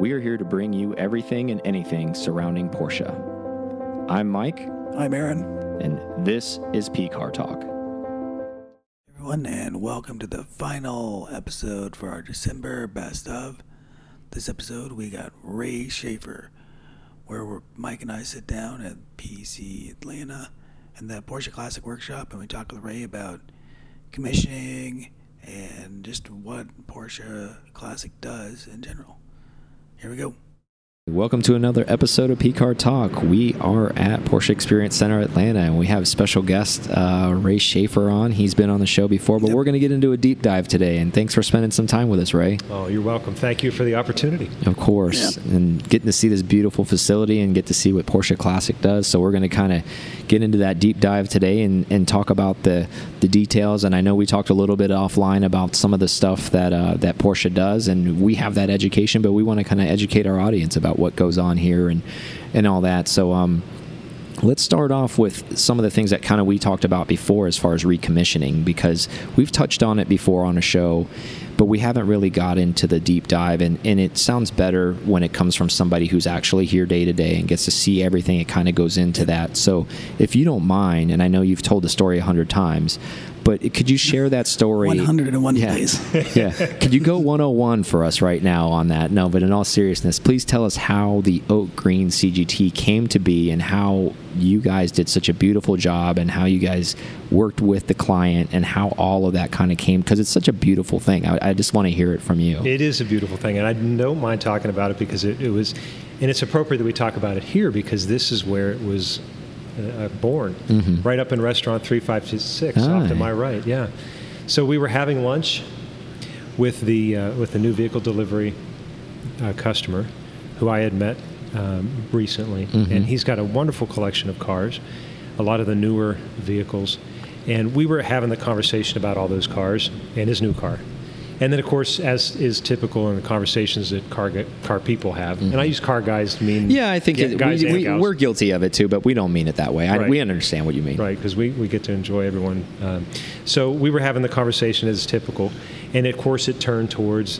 we are here to bring you everything and anything surrounding Porsche. I'm Mike, I'm Aaron. and this is P Car Talk. Everyone, and welcome to the final episode for our December best of. This episode, we got Ray Schaefer, where we're, Mike and I sit down at PC Atlanta and the Porsche Classic Workshop, and we talk with Ray about commissioning and just what Porsche Classic does in general. Here we go. Welcome to another episode of P Car Talk. We are at Porsche Experience Center Atlanta, and we have special guest uh, Ray Schaefer on. He's been on the show before, but Yep. we're going to get into a deep dive today. And thanks for spending some time with us, Ray. Oh, you're welcome. Thank you for the opportunity. Of course, Yep. and getting to see this beautiful facility and get to see what Porsche Classic does. So we're going to kind of get into that deep dive today and, and talk about the the details. And I know we talked a little bit offline about some of the stuff that uh, that Porsche does, and we have that education, but we want to kind of educate our audience about what goes on here and and all that. So. Um, Let's start off with some of the things that kind of we talked about before as far as recommissioning because we've touched on it before on a show, but we haven't really got into the deep dive. And, and it sounds better when it comes from somebody who's actually here day to day and gets to see everything. It kind of goes into that. So if you don't mind, and I know you've told the story a hundred times, but could you share that story? 101 Yeah. please. yeah. Could you go 101 for us right now on that? No, but in all seriousness, please tell us how the Oak Green CGT came to be and how you guys did such a beautiful job and how you guys worked with the client and how all of that kind of came because it's such a beautiful thing. I, I just want to hear it from you. It is a beautiful thing, and I don't mind talking about it because it, it was, and it's appropriate that we talk about it here because this is where it was uh, born, Mhm. right up in restaurant 356 off to my right. Yeah. So we were having lunch with the uh, with the new vehicle delivery uh, customer, who I had met um, recently, Mhm. and he's got a wonderful collection of cars, a lot of the newer vehicles, and we were having the conversation about all those cars and his new car. And then, of course, as is typical in the conversations that car car people have, and I use car guys to mean Mm-hmm. yeah, I think it, guys we, and we, guilty of it too, but we don't mean it that way. I, Right. we understand what you mean. Right, because we, we get to enjoy everyone. Um, so we were having the conversation as typical. And of course, it turned towards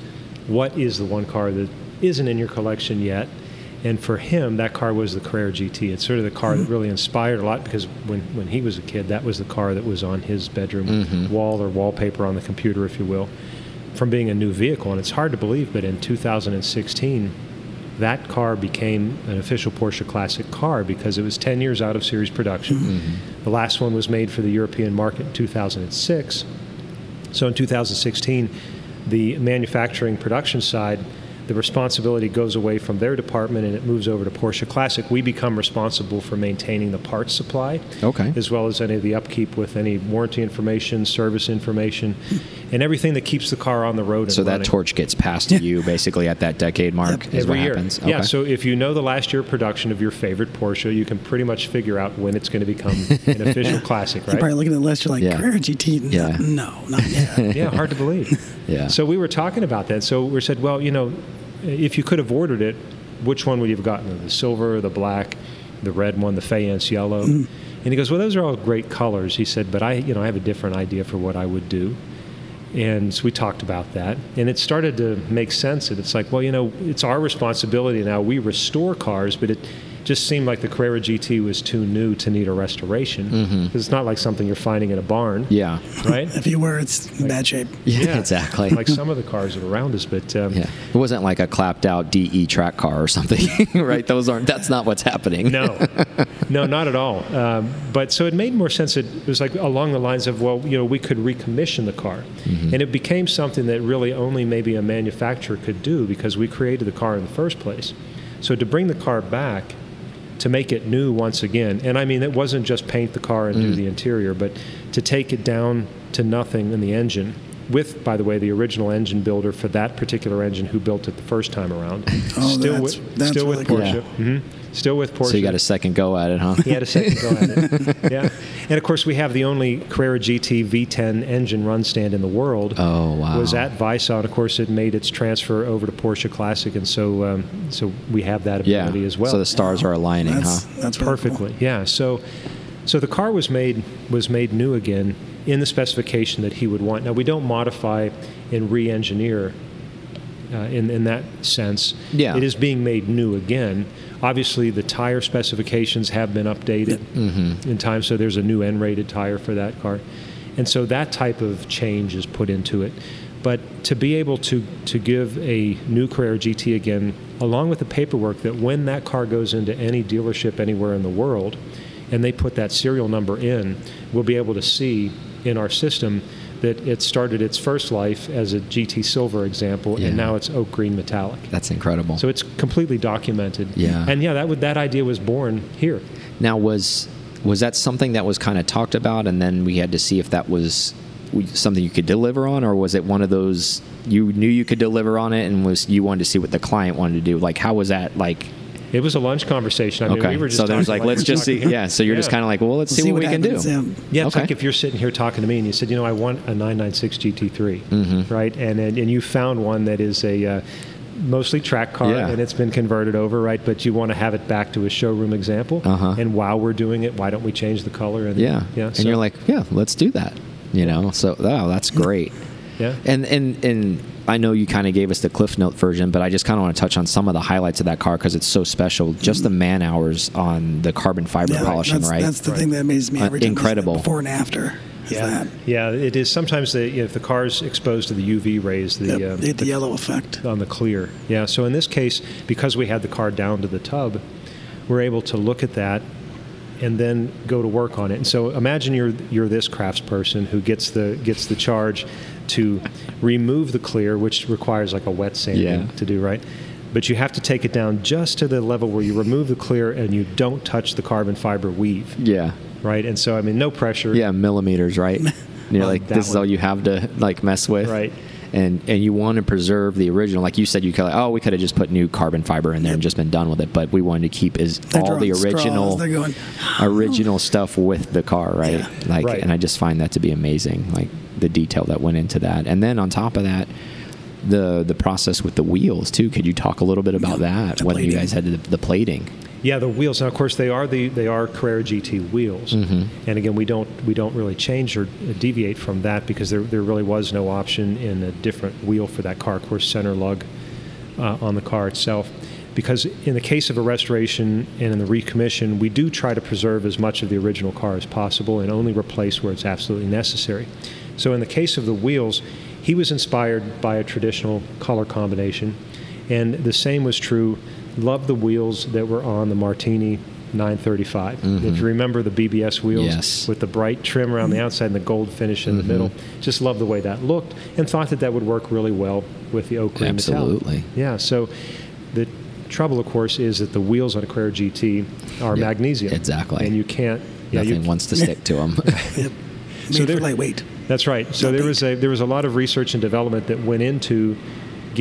what is the one car that isn't in your collection yet? And for him, that car was the Carrera GT. It's sort of the car that really inspired a lot because when, when he was a kid, that was the car that was on his bedroom Mhm. wall or wallpaper on the computer, if you will, from being a new vehicle. And it's hard to believe, but in 2016, that car became an official Porsche Classic car because it was 10 years out of series production. Mm-hmm. The last one was made for the European market in 2006. So in 2016, the manufacturing production side, the responsibility goes away from their department and it moves over to Porsche Classic. We become responsible for maintaining the parts supply, Okay. as well as any of the upkeep with any warranty information, service information, and everything that keeps the car on the road. And So that running. torch gets passed to you basically at that decade mark is Every what year. happens. Yeah, so if you know the last year production of your favorite Porsche, you can pretty much figure out when it's going to become an official classic, Right? You're right? probably looking at the list, you're like, Yeah. Carrera GT? No, Yeah. no, not yet. yeah, hard to believe. Yeah. So we were talking about that. So we said, well, you know, if you could have ordered it, which one would you have gotten? The silver, the black, the red one, the Fayence yellow? Mm-hmm. And he goes, well, those are all great colors. He said, but I, you know, I have a different idea for what I would do. And so we talked about that, and it started to make sense. That it's like, well, you know, it's our responsibility now. We restore cars, but it just seemed like the Carrera GT was too new to need a restoration. Mhm. It's not like something you're finding in a barn, yeah. right? If you were, it's in bad shape. Yeah, exactly. like some of the cars that are around us. But um, Yeah, it wasn't like a clapped out DE track car or something, right? Those aren't. That's not what's happening. no, no, not at all. Um, but so it made more sense. It was like along the lines of, well, you know, we could recommission the car, Mm-hmm. and it became something that really only maybe a manufacturer could do because we created the car in the first place. So to bring the car back. To make it new once again, and I mean it wasn't just paint the car and Mm. do the interior, but to take it down to nothing in the engine, with, by the way, the original engine builder for that particular engine who built it the first time around. Oh, still that's- with, that's still really with cool. Porsche. hmm Still with Porsche. So you got a second go at it, huh? He had a second go at it. Yeah. And of course, we have the only Carrera GT V10 engine run stand in the world. Oh wow. Was at Weissach, and of course, it made its transfer over to Porsche Classic, and so um, so we have that yeah. ability as well. So the stars are aligning, That's, huh? that's really cool. perfectly. Yeah. So so the car was made was made new again in the specification that he would want. Now we don't modify and re-engineer uh, in in that sense. Yeah. it is being made new again. Obviously, the tire specifications have been updated Mm-hmm. in time, so there's a new N-rated tire for that car, and so that type of change is put into it. But to be able to to give a new Carrera GT again, along with the paperwork that when that car goes into any dealership anywhere in the world, and they put that serial number in, we'll be able to see in our system that it started its first life as a GT Silver example, Yeah. and now it's oak green metallic. That's incredible. So it's completely documented. Yeah. And yeah, that would, that idea was born here. Now, was was that something that was kind of talked about, and then we had to see if that was something you could deliver on, or was it one of those you knew you could deliver on it, and was you wanted to see what the client wanted to do? Like, how was that? Like, It was a lunch conversation. I mean, okay, we were just so then it was talking like, let's just see. here. Yeah, so you're just kind of like, well, let's see, what, we can do. Yeah. Yeah, it's Okay. like if you're sitting here talking to me and you said, you know, I want a 996 GT3, Mm-hmm. right? And, and and you found one that is a uh, mostly track car Yeah. and it's been converted over, right? But you want to have it back to a showroom example. Uh-huh. And while we're doing it, why don't we change the color? And Yeah, yeah. and so- you're like, yeah, let's do that. You know, so oh, that's great. yeah. And and and I know you kind of gave us the Cliff Note version, but I just kind of want to touch on some of the highlights of that car because it's so special. Just the man hours on the carbon fiber Yeah, polishing, that's, right? That's the Right. thing that amazes me Uh, every time. I see that incredible. Before and after. Yeah, that. yeah, it is. Sometimes the, if the car's exposed to the UV rays, the, Yep, um, the the yellow effect. on the clear. Yeah. So in this case, because we had the car down to the tub, we're able to look at that and then go to work on it. And so imagine you're you're this craftsperson who gets the gets the charge to remove the clear, which requires like a wet sanding Yeah. to do right. But you have to take it down just to the level where you remove the clear and you don't touch the carbon fiber weave, yeah, right? And so I mean, no pressure. yeah, millimeters, right? And you're like, that this is all you have to like mess with, Right. And and you want to preserve the original, like you said, you could like, oh, we could have just put new carbon fiber in there and just been done with it, but we wanted to keep is They're all the original, going, original stuff with the car, right? Yeah. Like, Right. and I just find that to be amazing, like the detail that went into that. And then on top of that, the the process with the wheels too. Could you talk a little bit about Yeah, that? the When you guys had the, the plating? Yeah, the wheels. Now, of course, they are the they are Carrera GT wheels, Mm-hmm. and again, we don't we don't really change or deviate from that because there there really was no option in a different wheel for that car. Of course, center lug uh, on the car itself. Because in the case of a restoration and in the recommission, we do try to preserve as much of the original car as possible and only replace where it's absolutely necessary. So in the case of the wheels, he was inspired by a traditional color combination, and the same was true. Loved the wheels that were on the Martini 935. If you remember the BBS wheels Mm-hmm. Yes. with the bright trim around the outside and the gold finish in the middle, just loved the way that looked, and thought that that would work really well with the oak green metallic. Absolutely. Yeah. So the trouble, of course, is that the wheels on a Carrera GT are Yeah, magnesium. exactly. And you can't. Yeah, Nothing you, wants to stick to them. Yep. So they're- lightweight. That's right. So Not there big. was a there was a lot of research and development that went into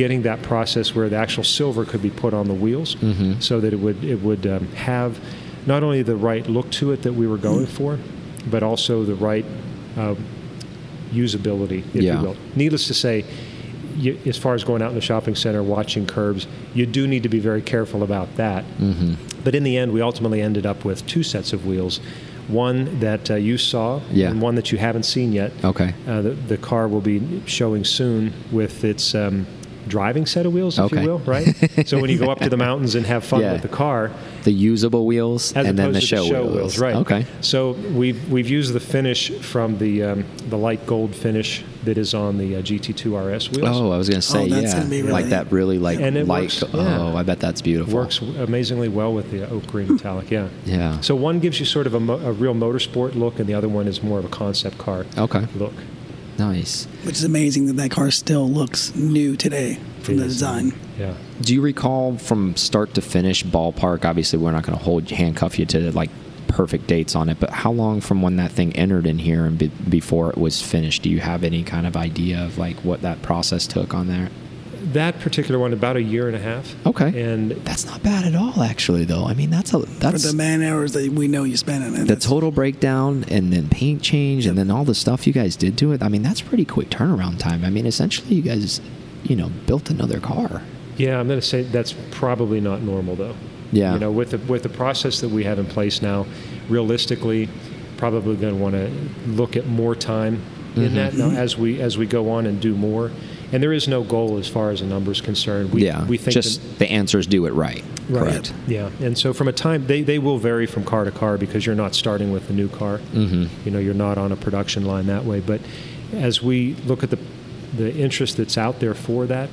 getting that process where the actual silver could be put on the wheels, Mm-hmm. so that it would it would um, have not only the right look to it that we were going for, but also the right um, usability, if Yeah. you will. Needless to say. You, as far as going out in the shopping center watching curbs, you do need to be very careful about that. hmm But in the end, we ultimately ended up with two sets of wheels. One that uh, you saw, Yeah. and one that you haven't seen yet. Okay. Uh, the, the car will be showing soon with its um, driving set of wheels, if Okay. you will, right? so when you go up to the mountains and have fun Yeah. with the car, The usable wheels as and then opposed the to show, the show wheels, right? Okay. So we've we've used the finish from the um, the light gold finish that is on the uh, GT2 RS wheels. Oh, I was gonna say, that's yeah, gonna like that really like And it light. works, yeah. Oh, I bet that's beautiful. Works amazingly well with the oak green metallic, yeah. Yeah. So one gives you sort of a, mo- a real motorsport look, and the other one is more of a concept car Okay. look. Nice. Which is amazing that that car still looks new today from the design. Yeah. Do you recall from start to finish ballpark? Obviously, we're not going to hold handcuff you to like perfect dates on it, but how long from when that thing entered in here and be, before it was finished? Do you have any kind of idea of like what that process took on there? That particular one, about a year and a half. Okay. And That's not bad at all, actually. Though I mean, that's a For that's the man hours that we know you spent in it. the total breakdown and then paint change and then all the stuff you guys did to it. I mean, that's pretty quick turnaround time. I mean, essentially, you guys, you know, built another car. yeah, I'm going to say that's probably not normal though. Yeah. You know, with the with the process that we have in place now, realistically, probably going to want to look at more time in Mhm. that now as we as we go on and do more. And there is no goal as far as a number is concerned. We, yeah, we think just that- the answers do it right. Right. Correct. Yeah, and so from a time they, they will vary from car to car because you're not starting with a new car. hmm You know, you're not on a production line that way. But as we look at the the interest that's out there for that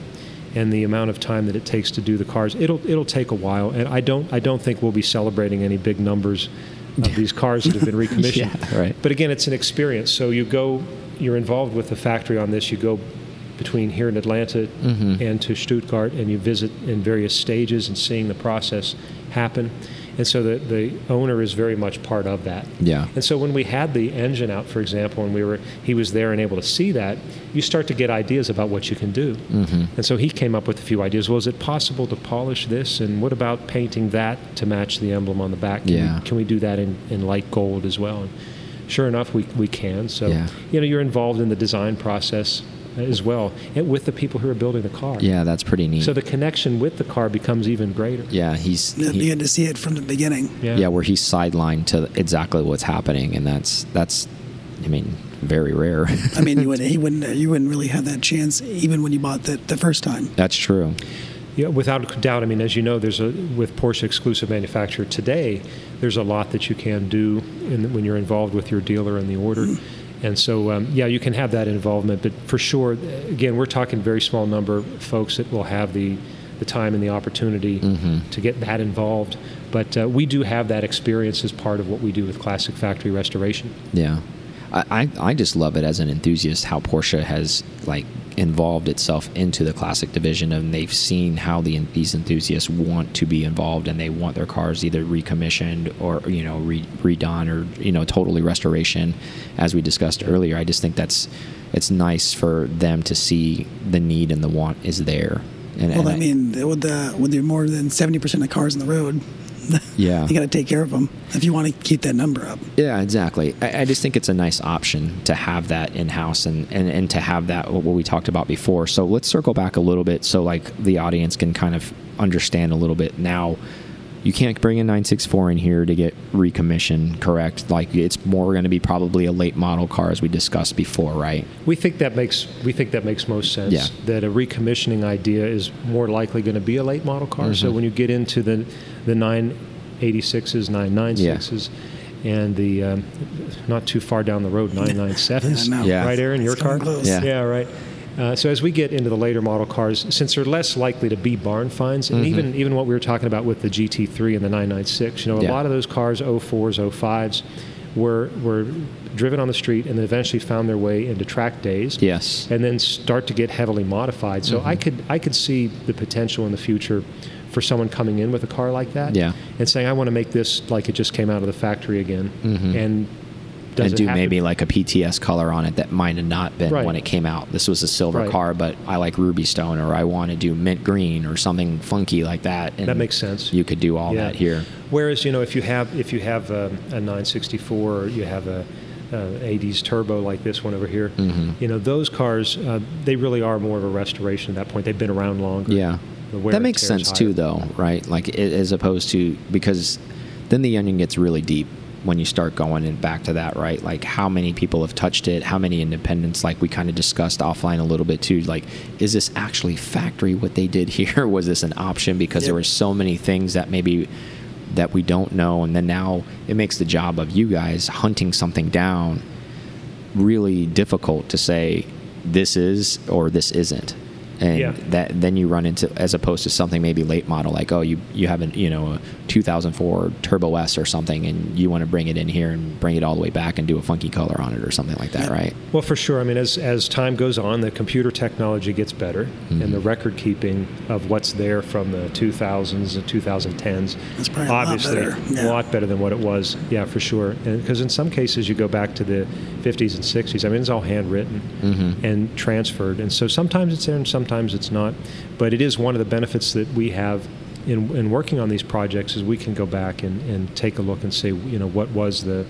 and the amount of time that it takes to do the cars, it'll it'll take a while. And I don't I don't think we'll be celebrating any big numbers of these cars that have been recommissioned. Yeah, right. But again, it's an experience. So you go, you're involved with the factory on this. You go between here in Atlanta Mhm. and to Stuttgart, and you visit in various stages and seeing the process happen. And so the, the owner is very much part of that. Yeah. And so when we had the engine out, for example, and we were he was there and able to see that, you start to get ideas about what you can do. hmm And so he came up with a few ideas. Well, is it possible to polish this? And what about painting that to match the emblem on the back? Can Yeah. We, can we do that in, in light gold as well? And sure enough, we, we can. So, Yeah. you know, you're involved in the design process as well and with the people who are building the car. Yeah, that's pretty neat. So the connection with the car becomes even greater. yeah, he's You he- had to see it from the beginning. yeah. where he's sidelined to exactly what's happening, and that's that's, I mean, very rare. I mean, you would he wouldn't you wouldn't really have that chance even when you bought the the first time. that's true. Yeah, without doubt. I mean, as you know, there's a with Porsche Exclusive Manufaktur today. There's a lot that you can do in, when you're involved with your dealer and the order, mm. And so um, yeah, you can have that involvement. But for sure, again, we're talking very small number of folks that will have the the time and the opportunity Mhm. to get that involved. But uh, we do have that experience as part of what we do with Classic Factory Restoration. Yeah, I, I I just love it as an enthusiast how Porsche has like involved itself into the classic division, and they've seen how the these enthusiasts want to be involved, and they want their cars either recommissioned or you know re, redone or you know totally restoration, as we discussed earlier. I just think that's it's nice for them to see the need and the want is there. And, Well, and I mean, with the with the more than seventy percent of cars on the road, Yeah. you got to take care of them if you want to keep that number up. Yeah, exactly. I, I just think it's a nice option to have that in house and, and, and to have that what we talked about before. So let's circle back a little bit so like the audience can kind of understand a little bit now. You can't bring a 964 in here to get recommissioned, correct? Like it's more going to be probably a late model car as we discussed before, right? We think that makes we think that makes most sense. Yeah. That a recommissioning idea is more likely going to be a late model car. So Mhm. when you get into the the 986s, 996s, and the um, not too far down the road 997s, I. Yeah. right, Aaron, your It's car? close. Yeah. Yeah, right. Uh, so as we get into the later model cars, since they're less likely to be barn finds, and Mhm. even even what we were talking about with the GT3 and the 996, you know, a Yeah. lot of those cars, 04s, 05s, were were driven on the street and then eventually found their way into track days Yes. and then start to get heavily modified. So I could I could see the potential in the future for someone coming in with a car like that Yeah. and saying I want to make this like it just came out of the factory again Mhm. and does and it do have to- maybe like a PTS color on it that might have not been Right. when it came out. This was a silver Right. car, but I like ruby stone, or I want to do mint green, or something funky like that. And That makes sense. You could do all Yeah. that here. Whereas you know if you have if you have um, a 964 or you have a uh, 80s turbo like this one over here, Mhm. you know those cars uh, they really are more of a restoration at that point. They've been around longer. Yeah, that makes sense too, though, right? Like i- as opposed to because then the onion gets really deep when you start going and back to that, right? Like how many people have touched it, how many independents, like we kind of discussed offline a little bit too. Like, is this actually factory what they did here? Was this an option? Because there were so many things that maybe that we don't know, and then now it makes the job of you guys hunting something down really difficult to say this is or this isn't and Yeah. that then you run into as opposed to something maybe late model like oh you you have an you know a 2004 turbo s or something and you want to bring it in here and bring it all the way back and do a funky color on it or something like that Yeah. right Well, for sure. I mean, as, as time goes on, the computer technology gets better, Mhm. and the record keeping of what's there from the 2000s and 2010s, It's probably a lot obviously better, yeah. a lot better than what it was. Yeah, for sure. Because in some cases, you go back to the 50s and 60s. I mean, it's all handwritten Mhm. and transferred, and so sometimes it's there and sometimes it's not. But it is one of the benefits that we have. In, in working on these projects is we can go back and, and take a look and say you know what was the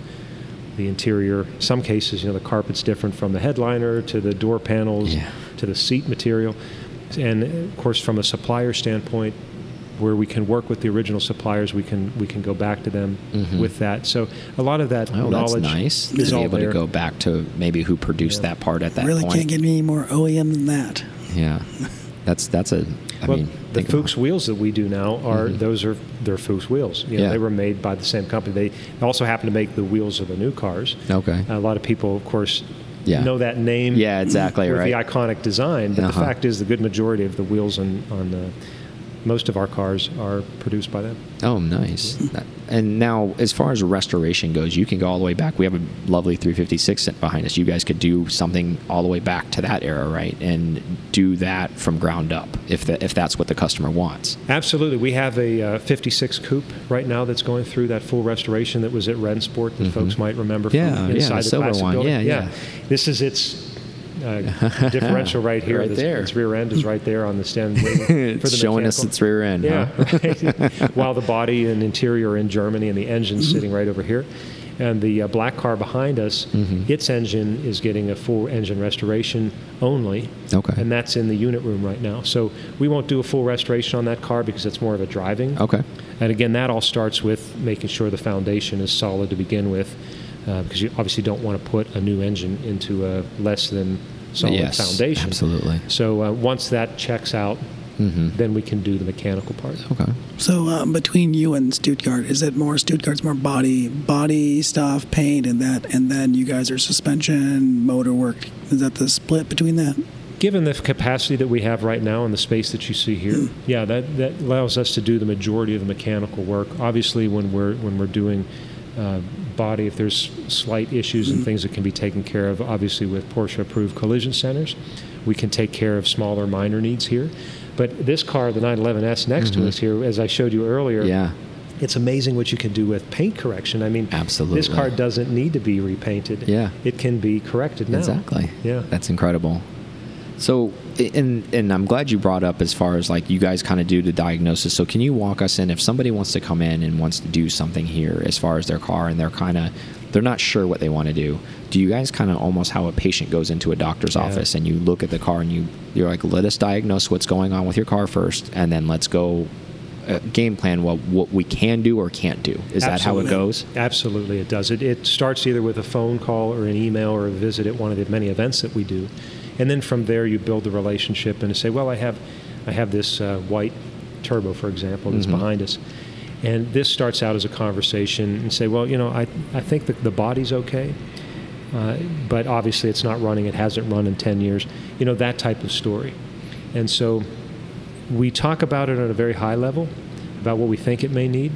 the interior. Some cases, you know, the carpet's different from the headliner to the door panels Yeah. to the seat material. And of course, from a supplier standpoint, where we can work with the original suppliers, we can we can go back to them Mhm. with that. So a lot of that oh that's knowledge nice to is be all able there. to go back to maybe who produced Yeah. that part at that really point can't get any more OEM than that. Yeah, that's that's a. I well, mean, the Fuchs wheels that we do now are Mhm. those are they're Fuchs wheels. You know, Yeah. They were made by the same company. They also happen to make the wheels of the new cars. Okay. A lot of people, of course, Yeah. know that name. Yeah, exactly, with right. the iconic design, but Uh-huh. the fact is, the good majority of the wheels on on the, most of our cars are produced by them. Oh, nice. And now, as far as restoration goes, you can go all the way back. We have a lovely 356 sitting behind us. You guys could do something all the way back to that era, right? And do that from ground up, if the, if that's what the customer wants. Absolutely. We have a uh, 56 coupe right now that's going through that full restoration that was at Rennsport that Mhm. folks might remember Yeah, from yeah, inside the the, silver one. building. Yeah, yeah. This is its uh, differential right here. Right This- there. Its rear end is right there on the stand. it's the showing us its rear end. Yeah. huh? right. While the body and interior are in Germany and the engine's Mm-hmm. sitting right over here. And the uh, black car behind us, Mhm. its engine is getting a full engine restoration only. Okay. And that's in the unit room right now. So we won't do a full restoration on that car because it's more of a driving. Okay. And again, that all starts with making sure the foundation is solid to begin with, uh, because you obviously don't want to put a new engine into a less than solid yes, foundation. Absolutely. So uh, once that checks out, hmm then we can do the mechanical part. Okay. So uh, between you and Stuttgart, is it more Stuttgart's more body body stuff, paint, and that, and then you guys are suspension, motor work? Is that the split between that? Given the capacity that we have right now and the space that you see here, yeah, that, that allows us to do the majority of the mechanical work. Obviously, when we're when we're doing uh, body, if there's slight issues and things that can be taken care of, obviously with Porsche-approved collision centers, we can take care of smaller minor needs here. But this car, the 911S next to mm-hmm. us here, as I showed you earlier, Yeah. it's amazing what you can do with paint correction. I mean, Absolutely. this car doesn't need to be repainted. Yeah. it can be corrected now. Exactly. Yeah. That's incredible. So, and and I'm glad you brought up as far as like you guys kind of do the diagnosis. So, can you walk us in if somebody wants to come in and wants to do something here as far as their car and they're kind of they're not sure what they want to do. Do you guys kind of almost how a patient goes into a doctor's Yeah. office and you look at the car and you you're like, let us diagnose what's going on with your car first, and then let's go uh, game plan what what we can do or can't do. Is that how it goes? Absolutely, it does. It, it starts either with a phone call or an email or a visit at one of the many events that we do, and then from there you build the relationship and say, well, I have, I have this uh, white turbo, for example, that's Mhm. behind us, and this starts out as a conversation and say, well, you know, I I think that the body's okay. Uh, but obviously, it's not running. It hasn't run in 10 years. You know, that type of story. And so we talk about it at a very high level about what we think it may need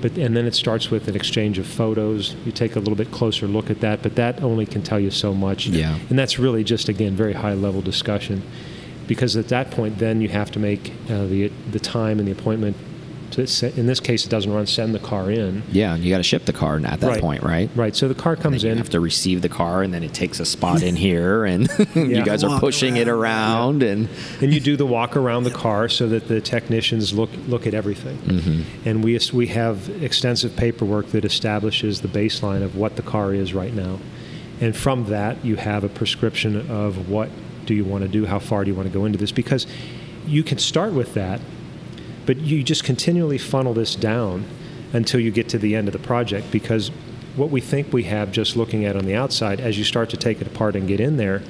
but and then it starts with an exchange of photos. You take a little bit closer look at that but that only can tell you so much. Yeah. and that's really just again very high level discussion. Because at that point then you have to make uh, the the time and the appointment in this case it doesn't run send the car in Yeah, and you got to ship the car at that Right. point, right? right so the car And comes in. you have to receive the car, and then it takes a spot in here, and you Yeah. guys are Walk pushing it around. around, and and you do the walk around the car so that the technicians look look at everything. Mhm. And we we have extensive paperwork that establishes the baseline of what the car is right now, and from that you have a prescription of what do you want to do, how far do you want to go into this, because you can start with that, but you just continually funnel this down until you get to the end of the project because what we think we have just looking at on the outside as you start to take it apart and get in there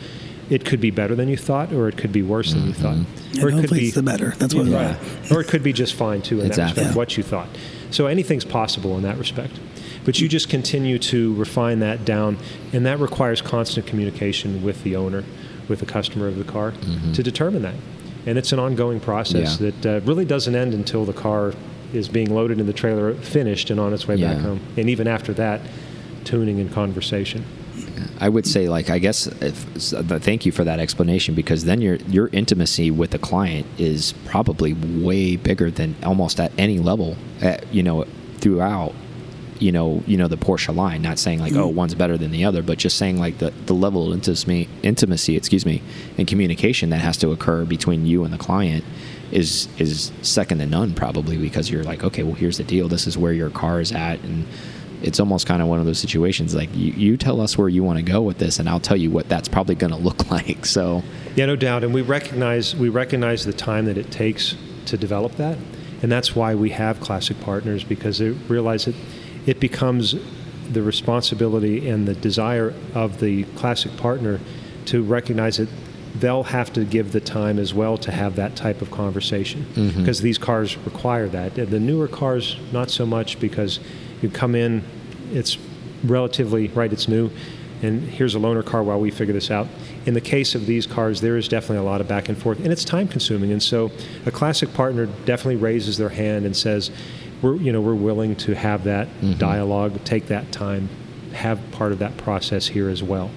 it could be better than you thought or it could be worse than you thought And or it could be it's the better. That's what. right. or it could be just fine too in that respect Yeah. what you thought so anything's possible in that respect but you just continue to refine that down and that requires constant communication with the owner with the customer of the car mm-hmm. to determine that and it's an ongoing process. Yeah. that uh, really doesn't end until the car is being loaded in the trailer finished and on its way back home and even after that tuning and conversation I would say, like, I guess, if, thank you for that explanation because then your your intimacy with the client is probably way bigger than almost at any level, at, you know, throughout, you know, you know the Porsche line. Not saying like, oh, mm-hmm. one's better than the other, but just saying like the the level of intimacy, intimacy, excuse me, and communication that has to occur between you and the client is is second to none probably because you're like, okay, well, here's the deal. This is where your car is at, and it's almost kind of one of those situations like you, you tell us where you want to go with this and i'll tell you what that's probably going to look like so Yeah, no doubt, and we recognize we recognize the time that it takes to develop that, and that's why we have classic partners because they realize that it becomes the responsibility and the desire of the classic partner to recognize that they'll have to give the time as well to have that type of conversation Mhm. because these cars require that. The newer cars, not so much because you come in, it's relatively right, it's new, and here's a loaner car while we figure this out. In the case of these cars, there is definitely a lot of back and forth, and it's time consuming. And so, a classic partner definitely raises their hand and says, "We're you know we're willing to have that Mhm. dialogue, take that time, have part of that process here as well."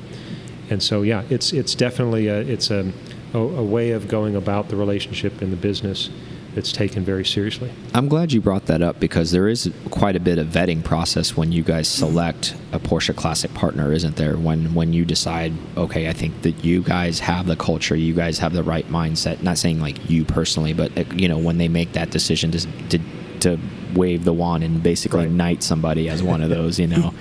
And so, yeah, it's it's definitely a, it's a, a a way of going about the relationship in the business that's taken very seriously. I'm glad you brought that up because there is quite a bit of vetting process when you guys select a Porsche Classic partner, isn't there? When when you decide, okay, I think that you guys have the culture, you guys have the right mindset. Not saying like you personally, but you know when they make that decision to to, to wave the wand and basically Right. knight somebody as one of those, you know.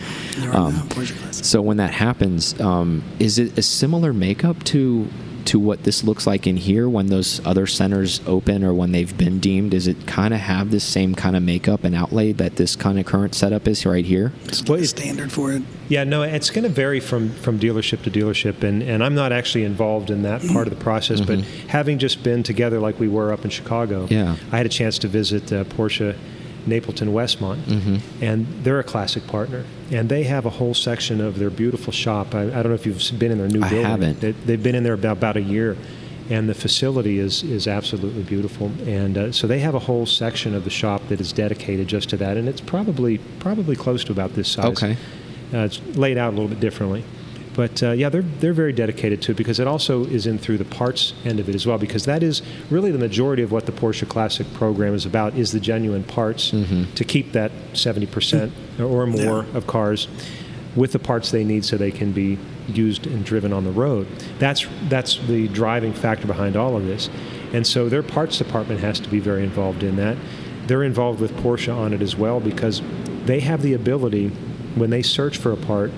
Um, on the Porsche Classic. So when that happens, um, is it a similar makeup to to what this looks like in here when those other centers open or when they've been deemed? Is it kind of have this same kind of makeup and outlay that this kind of current setup is right here? It's Well, standard for it. Yeah, no, it's going to vary from, from dealership to dealership, and, and I'm not actually involved in that part of the process. But Mhm. having just been together like we were up in Chicago, Yeah. I had a chance to visit uh, Porsche Napleton Westmont, Mhm. and they're a classic partner, and they have a whole section of their beautiful shop. I, I don't know if you've been in their new I building. haven't. They, they've been in there about, about a year, and the facility is is absolutely beautiful. And uh, so they have a whole section of the shop that is dedicated just to that, and it's probably probably close to about this size. Okay. Uh, it's laid out a little bit differently. But uh, yeah, they're, they're very dedicated to it because it also is in through the parts end of it as well because that is really the majority of what the Porsche Classic program is about is the genuine parts Mhm. to keep that 70% or more Yeah. of cars with the parts they need so they can be used and driven on the road. That's, that's the driving factor behind all of this. And so their parts department has to be very involved in that. They're involved with Porsche on it as well because they have the ability, when they search for a part,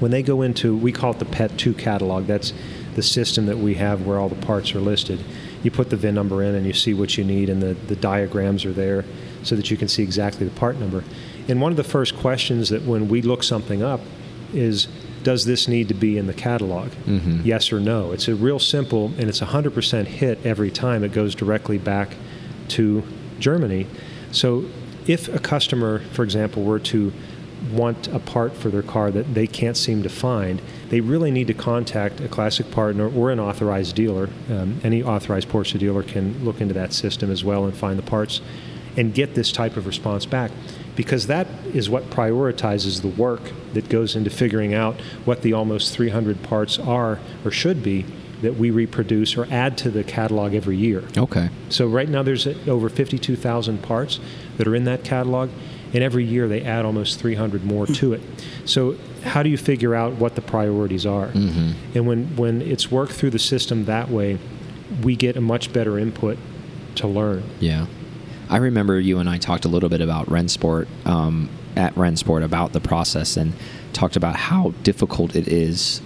when they go into, we call it the PET 2 catalog. That's the system that we have where all the parts are listed. You put the VIN number in and you see what you need, and the, the diagrams are there so that you can see exactly the part number. And one of the first questions that when we look something up is does this need to be in the catalog? Mhm. Yes or no. It's a real simple, and it's 100% hit every time. It goes directly back to Germany. So if a customer, for example, were to want a part for their car that they can't seem to find, they really need to contact a classic partner or an authorized dealer. Um, any authorized Porsche dealer can look into that system as well and find the parts and get this type of response back because that is what prioritizes the work that goes into figuring out what the almost 300 parts are or should be that we reproduce or add to the catalog every year. Okay. So right now there's over 52,000 parts that are in that catalog, and every year they add almost 300 more to it. So how do you figure out what the priorities are? Mhm. And when when it's worked through the system that way, we get a much better input to learn. Yeah. I remember you and I talked a little bit about Rennsport um, at Rennsport about the process and talked about how difficult it is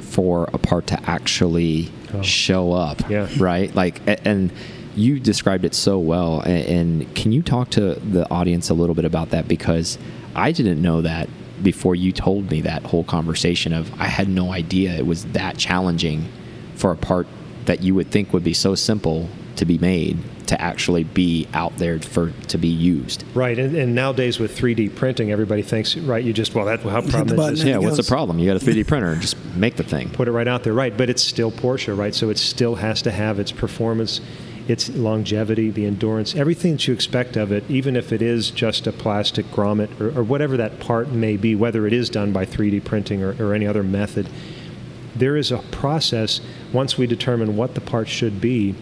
for a part to actually Oh. show up. Yeah. Right? Like, and you described it so well. a- And can you talk to the audience a little bit about that? Because I didn't know that before you told me that whole conversation of I had no idea it was that challenging for a part that you would think would be so simple to be made to actually be out there for to be used. Right, and, and nowadays with 3D printing, everybody thinks, right, you just, well, that, how the problem button is this? Yeah, what's the problem? You got a 3D printer, just make the thing. Put it right out there, right, but it's still Porsche, right? So it still has to have its performance, its longevity, the endurance, everything that you expect of it, even if it is just a plastic grommet or, or whatever that part may be, whether it is done by 3D printing or, or any other method. There is a process once we determine what the part should be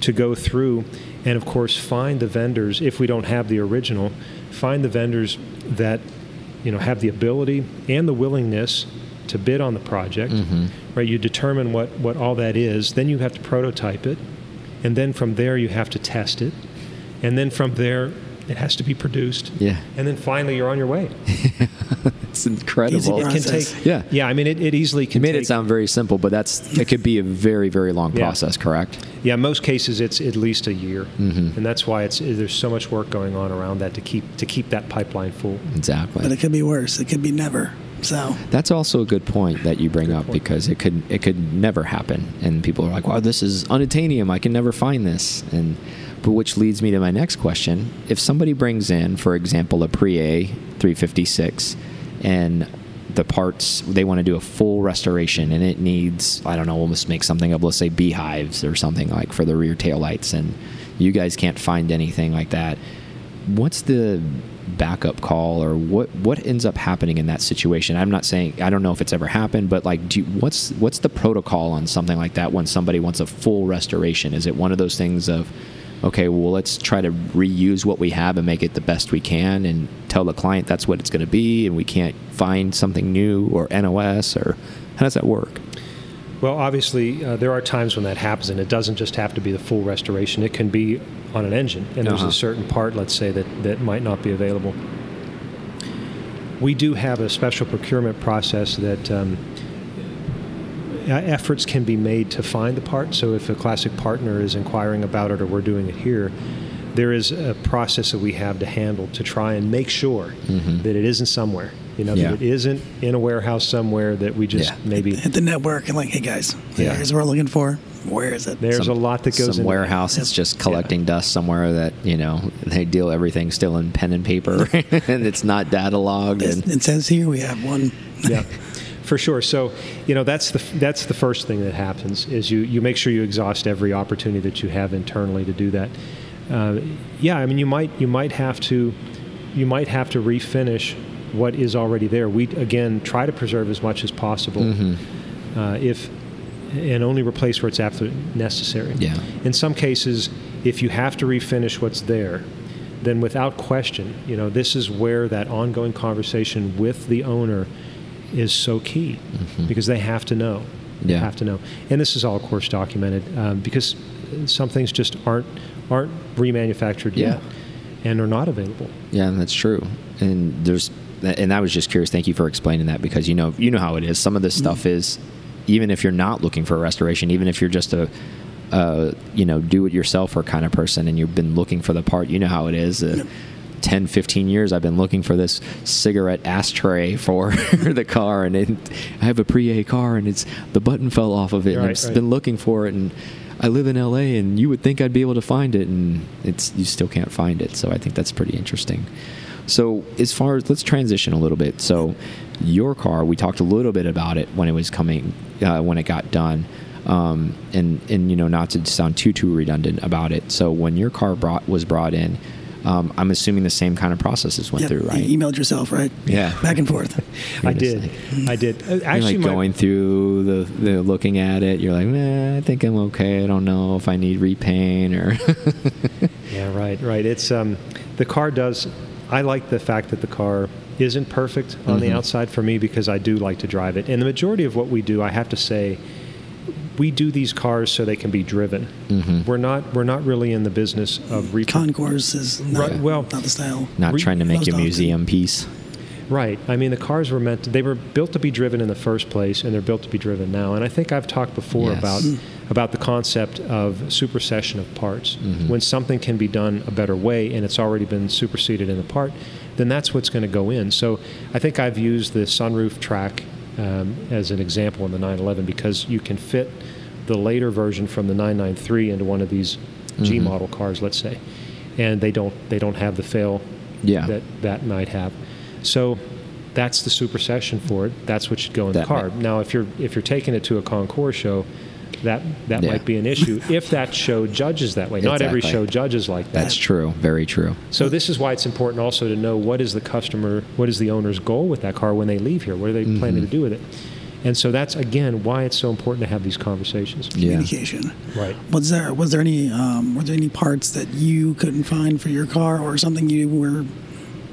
to go through and, of course, find the vendors, if we don't have the original, find the vendors that you know have the ability and the willingness to bid on the project. Mhm. Right, you determine what, what all that is, then you have to prototype it, and then from there you have to test it, and then from there it has to be produced. Yeah. And then finally you're on your way. it's incredible. It can take Yeah. Yeah, I mean it, it easily You can made take, it sound very simple, but that's it could be a very very long Yeah. process, correct? Yeah, most cases it's at least a year, Mhm. and that's why it's there's so much work going on around that to keep to keep that pipeline full. Exactly. But it could be worse. It could be never. So That's also a good point that you bring Good up point. because it could it could never happen, and people are like, "Wow, this is unattainium. I can never find this." And but which leads me to my next question: If somebody brings in, for example, a Pre-A 356, and the parts they want to do a full restoration, and it needs I don't know, almost make something of let's say beehives or something like for the rear tail lights, and you guys can't find anything like that what's the backup call or what what ends up happening in that situation? I'm not saying i don't know if it's ever happened but like do you, what's what's the protocol on something like that when somebody wants a full restoration? Is it one of those things of okay well let's try to reuse what we have and make it the best we can and tell the client that's what it's going to be and we can't find something new or nos or how does that work? Well, obviously, uh, there are times when that happens, and it doesn't just have to be the full restoration. It can be on an engine, and there's Uh-huh. a certain part, let's say, that, that might not be available. We do have a special procurement process that um, efforts can be made to find the part. So if a classic partner is inquiring about it or we're doing it here, there is a process that we have to handle to try and make sure Mhm. that it isn't somewhere. You know, Yeah. that it isn't in a warehouse somewhere that we just Yeah. maybe hit the network and like, hey guys, Yeah. here's what we're looking for. Where is it? There's a lot that goes some warehouse that's just collecting dust somewhere that you know they deal everything still in pen and paper and it's not data logged It, and it says here we have one. yeah, for sure. So, you know, that's the that's the first thing that happens is you you make sure you exhaust every opportunity that you have internally to do that. Uh, yeah, I mean, you might you might have to you might have to refinish what is already there. We again try to preserve as much as possible. Mhm. Uh, if and only replace where it's absolutely necessary. Yeah. In some cases, if you have to refinish what's there, then without question, you know, this is where that ongoing conversation with the owner is so key Mhm. because they have to know. They Yeah. have to know. And this is all, of course, documented um, because some things just aren't aren't remanufactured Yeah. yet and are not available. Yeah, that's true. And there's, and I was just curious. Thank you for explaining that because you know, you know how it is. Some of this stuff is, even if you're not looking for a restoration, even if you're just a, uh, you know, do-it-yourselfer kind of person, and you've been looking for the part, you know how it is. Uh, 10 15 years i've been looking for this cigarette ashtray for the car and it, i have a pre-a car and it's the button fell off of it and i've right. been looking for it and i live in la and you would think i'd be able to find it and it's you still can't find it so i think that's pretty interesting so as far as let's transition a little bit so your car we talked a little bit about it when it was coming uh, when it got done um, and and you know not to sound too too redundant about it so when your car brought was brought in um, i'm assuming the same kind of processes went Yep, through right You emailed yourself, right? Yeah. Back and forth. I did. like- I did. Uh, you're Actually, like my- going through the, the looking at it you're like nah, i think i'm okay i don't know if i need repaint or Yeah, right, right. It's um, the car does. I like the fact that the car isn't perfect on the Mhm. outside for me because I do like to drive it. And the majority of what we do, I have to say, we do these cars so they can be driven. Mhm. We're not we're not really in the business of re- Concours is not, Right, well- not the style. not Re- trying to make a often. museum piece Right. I mean, the cars were meant to, they were built to be driven in the first place, and they're built to be driven now. And I think I've talked before Yes. about about the concept of supersession of parts. Mhm. When something can be done a better way, and it's already been superseded in the part, then that's what's going to go in. So I think I've used the sunroof track um, as an example in the 911 because you can fit the later version from the 993 into one of these G Mhm. model cars, let's say, and they don't they don't have the fail Yeah. that that might have. So that's the supersession for it. That's what should go in That the car. might- now, if you're if you're taking it to a Concours show, that that Yeah. might be an issue if that show judges that way. Not every show judges like that. that's true very true So this is why it's important also to know what is the customer, what is the owner's goal with that car when they leave here. What are they planning Mhm. to do with it? And so that's again why it's so important to have these conversations. yeah Communication. Right. Was there was there any um, were there any parts that you couldn't find for your car or something you were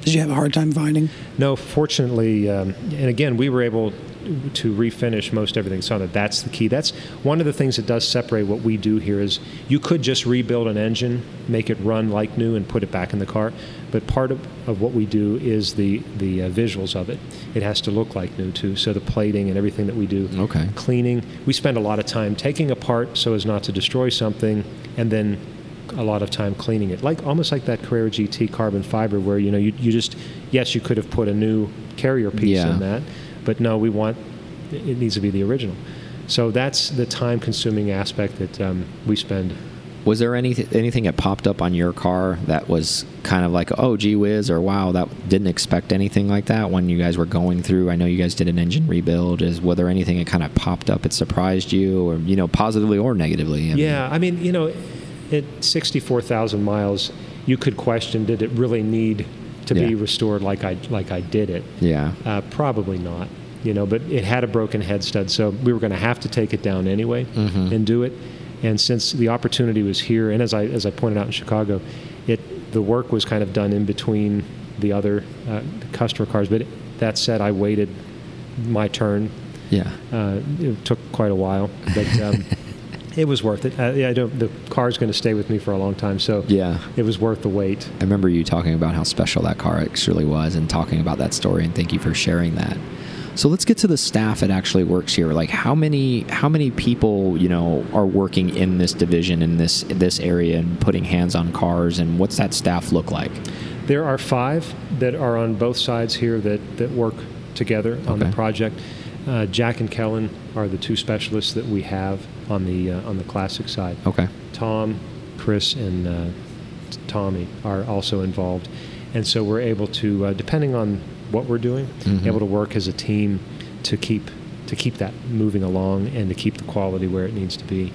did you have a hard time finding? No, fortunately, um, and again, we were able to refinish most everything. So that that's the key. That's one of the things that does separate what we do here is you could just rebuild an engine, make it run like new, and put it back in the car. But part of, of what we do is the the uh, visuals of it. It has to look like new too. So the plating and everything that we do, Okay. cleaning. We spend a lot of time taking apart so as not to destroy something, and then a lot of time cleaning it, like almost like that Carrera GT carbon fiber, where you know you, you just yes you could have put a new carrier piece Yeah. in that, but no, we want it needs to be the original. So that's the time-consuming aspect that um, we spend. Was there any anything that popped up on your car that was kind of like, oh, gee whiz, or wow, that didn't expect anything like that when you guys were going through? I know you guys did an engine rebuild. Is was there anything that kind of popped up It surprised you, or you know, positively or negatively? I yeah, mean, I mean, you know, at sixty-four thousand miles, you could question, did it really need to yeah. be restored like I like I did it? Yeah, uh, probably not you know, but it had a broken head stud, so we were going to have to take it down anyway mm-hmm. and do it. And since the opportunity was here, and as I as I pointed out in Chicago, it the work was kind of done in between the other uh, customer cars. But that said, I waited my turn. Yeah, uh, it took quite a while, but. Um, it was worth it. Uh, yeah, I don't, the car's going to stay with me for a long time, so yeah, it was worth the wait. I remember you talking about how special that car actually was, and talking about that story. And thank you for sharing that. So let's get to the staff that actually works here. Like how many how many people you know are working in this division in this this area and putting hands on cars, and what's that staff look like? There are five that are on both sides here that that work together on okay. the project. Uh, Jack and Kellen are the two specialists that we have on the uh, on the classic side. Okay. Tom, Chris, and uh, Tommy are also involved, and so we're able to, uh, depending on what we're doing, mm-hmm. able to work as a team to keep to keep that moving along and to keep the quality where it needs to be.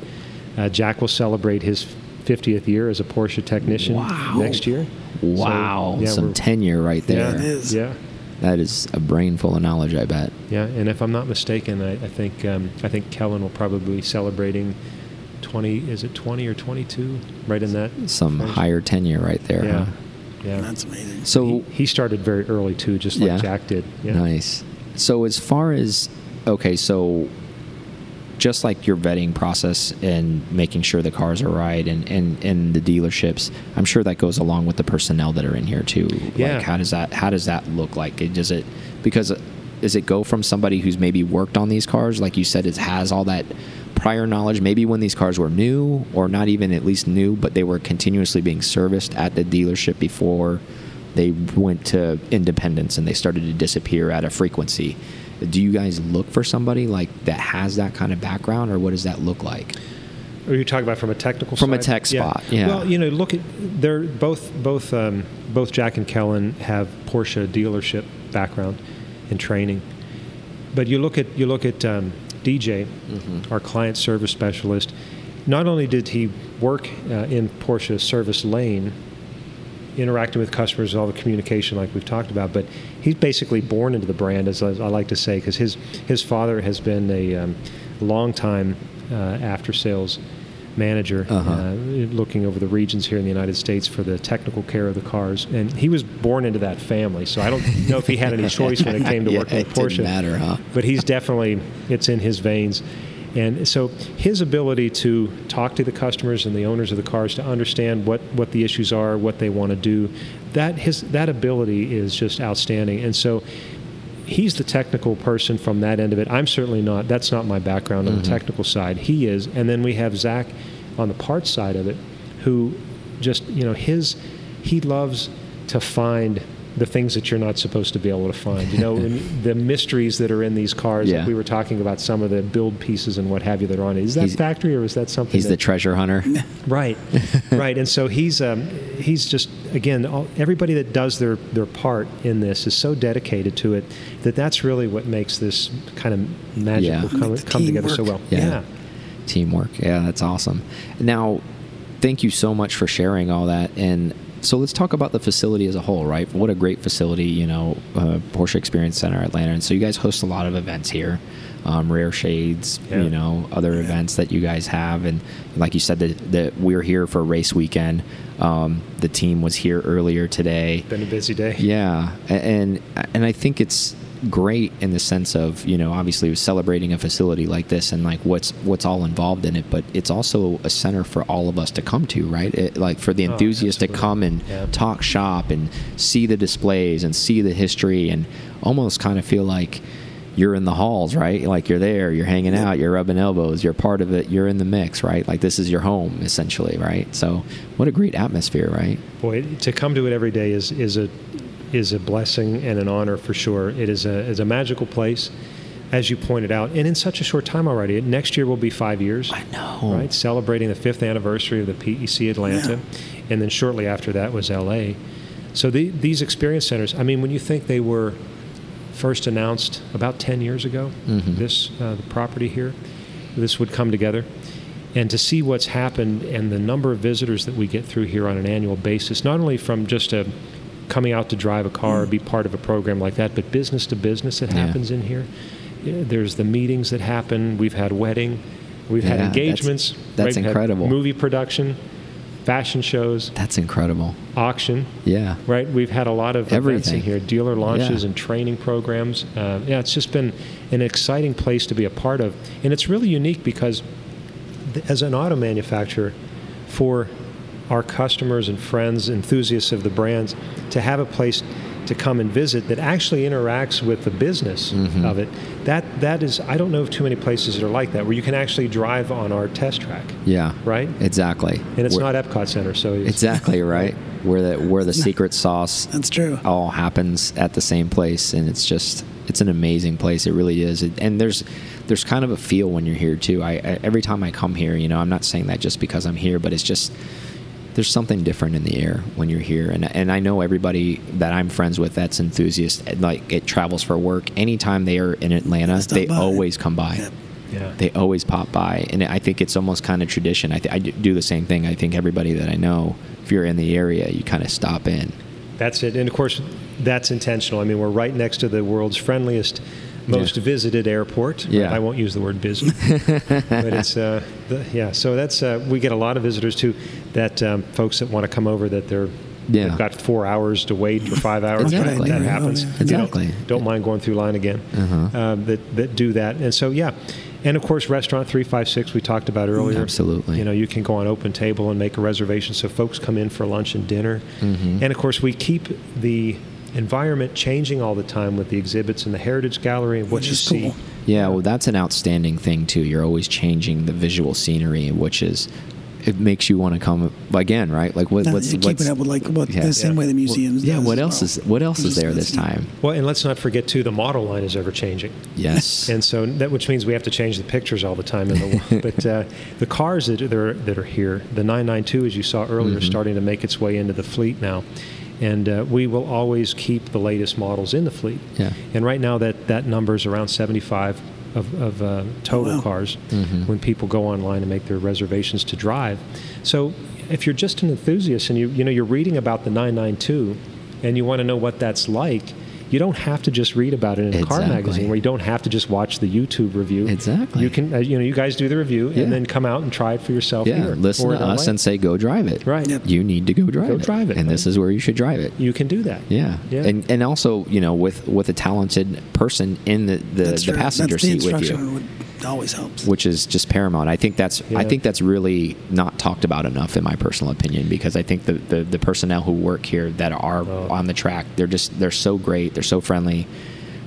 Uh, Jack will celebrate his 50th year as a Porsche technician wow. next year. Wow, so, yeah, some tenure right there. Yeah, it is. yeah. That is a brain full of knowledge, I bet. Yeah, and if I'm not mistaken, I, I think um, I think Kellen will probably be celebrating 20. Is it 20 or 22? Right in that. Some range? higher tenure right there. Yeah. Huh? Yeah, that's amazing. So he, he started very early too, just like yeah. Jack did. Yeah. Nice. So as far as okay, so just like your vetting process and making sure the cars are right and, and, and the dealerships, I'm sure that goes along with the personnel that are in here too. Yeah. Like how does that how does that look like? Does it because uh, does it go from somebody who's maybe worked on these cars, like you said, it has all that prior knowledge, maybe when these cars were new or not even at least new, but they were continuously being serviced at the dealership before they went to independence and they started to disappear at a frequency. Do you guys look for somebody like that has that kind of background, or what does that look like? Are you talking about from a technical from side? a tech spot? Yeah. yeah. Well, you know, look at they're both both um, both Jack and Kellen have Porsche dealership background and training, but you look at you look at um, DJ, mm-hmm. our client service specialist, not only did he work uh, in Porsche service lane, interacting with customers, all the communication like we've talked about, but he's basically born into the brand, as I, like to say, because his his father has been a um, long time uh, after sales manager, uh-huh. uh, looking over the regions here in the United States for the technical care of the cars. And he was born into that family, so I don't know if he had any choice when it came to yeah, working with Porsche. Didn't matter, huh? But he's definitely it's in his veins. And so his ability to talk to the customers and the owners of the cars to understand what, what the issues are, what they want to do, that his that ability is just outstanding. And so he's the technical person from that end of it. I'm certainly not. That's not my background on mm-hmm. the technical side. He is. And then we have Zach on the parts side of it, who just you know his he loves to find the things that you're not supposed to be able to find. You know, the mysteries that are in these cars. Yeah. Like we were talking about some of the build pieces and what have you that are on it. Is that he's, factory or is that something? He's that, the treasure hunter. right, right. And so he's um, he's just again all, everybody that does their their part in this is so dedicated to it that that's really what makes this kind of magical yeah. come, come together so well. yeah. yeah teamwork. Yeah, that's awesome. Now, thank you so much for sharing all that. And so let's talk about the facility as a whole, right? What a great facility, you know, uh, Porsche Experience Center Atlanta. And so you guys host a lot of events here, um, Rare Shades, yeah. you know, other yeah. events that you guys have. And like you said, that, we're here for race weekend. Um, the team was here earlier today. Been a busy day. Yeah, and and I think it's great in the sense of you know obviously celebrating a facility like this and like what's what's all involved in it but it's also a center for all of us to come to right? It, like for the enthusiasts oh, to come and yeah. talk shop and see the displays and see the history and almost kind of feel like you're in the halls right? Like you're there you're hanging out you're rubbing elbows you're part of it you're in the mix right? Like this is your home essentially right? So what a great atmosphere right? Boy to come to it every day is is a is a blessing and an honor for sure. It is a, is a magical place, as you pointed out, and in such a short time already. Next year will be five years. I know. Right, celebrating the fifth anniversary of the PEC Atlanta, and then shortly after that was LA. So the, these experience centers. I mean, when you think they were first announced about 10 years ago, Mhm. this uh, the property here, this would come together. And to see what's happened and the number of visitors that we get through here on an annual basis, not only from just a coming out to drive a car or be part of a program like that, but business to business Yeah. happens in here. Yeah, There's the meetings that happen. We've had wedding, we've had Yeah, that's- engagements. that's We've had incredible. movie production, fashion shows, That's incredible. auction. Yeah. Right, we've had a lot of events Everything. in here, dealer launches Yeah. and training programs. Uh, yeah, it's just been an exciting place to be a part of, and it's really unique because, as an auto manufacturer, for our customers and friends, enthusiasts of the brands, to have a place to come and visit that actually interacts with the business Mhm. of it. That that is, I don't know of too many places that are like that, where you can actually drive on our test track, Yeah. right? Exactly. And it's Where- not Epcot Center, so it's, exactly right. Where the where the secret sauce That's true. all happens at the same place, and it's just it's an amazing place. It really is. It, and there's there's kind of a feel when you're here too. I, I every time I come here, you know, I'm not saying that just because I'm here, but it's just there's something different in the air when you're here and and I know everybody that I'm friends with that's enthusiast like it travels for work anytime they are in Atlanta they by. always come by Yep. yeah. they always pop by and i think it's almost kind of tradition i, th- I do the same thing i think everybody that i know if you're in the area you kind of stop in That's it. And of course, that's intentional. I mean, we're right next to the world's friendliest, most Yeah. visited airport. Yeah. I won't use the word busy, but it's, uh, the, yeah. So that's, uh, we get a lot of visitors too, that um, folks that want to come over that they're, Yeah. they've got four hours to wait or five hours. Exactly. That Yeah. happens. Yeah. You don't- Exactly. Don't, mind going through line again. Uh-huh. Um, that, that do that. And so, yeah. And of course, restaurant 356 we talked about earlier. Absolutely. You know, you can go on open table and make a reservation so folks come in for lunch and dinner. Mhm. And of course, we keep the environment changing all the time with the exhibits and the Heritage Gallery and what Which you is see. cool. yeah well that's an outstanding thing too you're always changing the visual scenery which is it makes you want to come again right like what, Now, what's you're what's keeping up with like what yeah. the same Yeah. way the museums. yeah what else well. is what else Which is there this time Well, and let's not forget too, the model line is ever changing. yes And so that which means we have to change the pictures all the time in the but uh, the cars that are that are here, the 992 as you saw earlier, Mhm. starting to make its way into the fleet now. And uh, we will always keep the latest models in the fleet. Yeah. And right now that that number is around 75 of, of uh, total wow. cars Mhm. when people go online and make their reservations to drive. So if you're just an enthusiast and you you know you're reading about the 992 and you want to know what that's like, you don't have to just read about it in a car magazine where you don't have to just watch the YouTube review. Exactly. You can uh, you know you guys do the review Yeah. and then come out and try it for yourself yeah here. listen to us LA. and say go drive it Right. Yep. you need to go drive Go it drive it, and this is where you should drive it you can do that. Yeah. Yeah. And and also, you know, with with a talented person in the the, the passenger That's the seat with instruction you, would always helps. which is just paramount. I think that's I think that's really not talked about enough in my personal opinion because I think the the, the personnel who work here that are Oh. on the track, they're just they're so great, they're so friendly.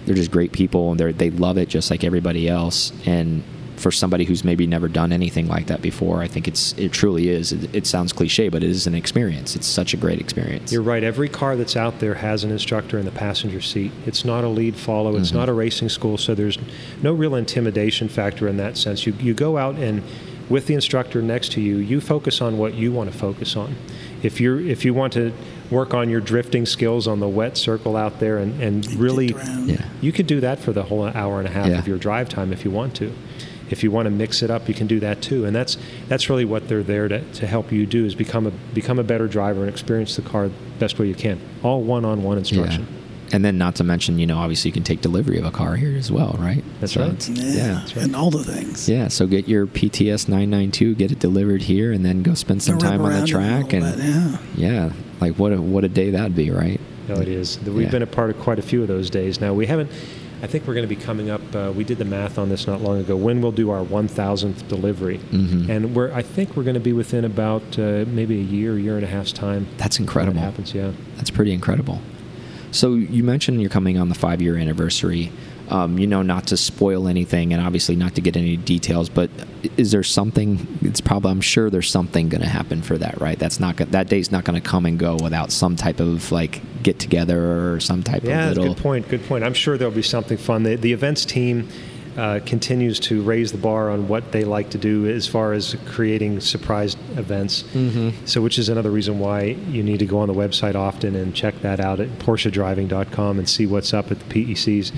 They're just great people and they they love it just like everybody else and for somebody who's maybe never done anything like that before, I think it's it truly is. It, it sounds cliche, but it is an experience. It's such a great experience. You're right. Every car that's out there has an instructor in the passenger seat. It's not a lead follow. It's Mhm. not a racing school, so there's no real intimidation factor in that sense. You you go out and with the instructor next to you, you focus on what you want to focus on. If you're if you want to work on your drifting skills on the wet circle out there and, and really. Yeah. you could do that for the whole hour and a half Yeah. of your drive time if you want to. If you want to mix it up, you can do that too. And that's that's really what they're there to, to help you do is become a become a better driver and experience the car the best way you can. All one-on-one instruction. And then, not to mention, you know, obviously you can take delivery of a car here as well, right? That's So right. it's- Yeah, Yeah. right. and all the things. Yeah. So get your PTS 992, get it delivered here, and then go spend some time on the around it a track. little And bit, yeah. yeah, like what a what a day that'd be, right? No, it is. We've Yeah. been a part of quite a few of those days now. We haven't. I think we're going to be coming up. Uh, we did the math on this not long ago. When we'll do our 1,000th delivery, Mhm. and we're. I think we're going to be within about uh, maybe a year, year and a half's time. That's incredible. It happens, yeah. That's pretty incredible. So you mentioned you're coming on the five year anniversary Um, you know, not to spoil anything, and obviously not to get any details. But is there something? It's probably. I'm sure there's something going to happen for that, right? That's not that day's not going to come and go without some type of like get together or some type Yeah, of little. good point. Good point. I'm sure there'll be something fun. The, the events team uh, continues to raise the bar on what they like to do as far as creating surprise events. Mm-hmm. So, which is another reason why you need to go on the website often and check that out at PorscheDriving.com and see what's up at the PECs.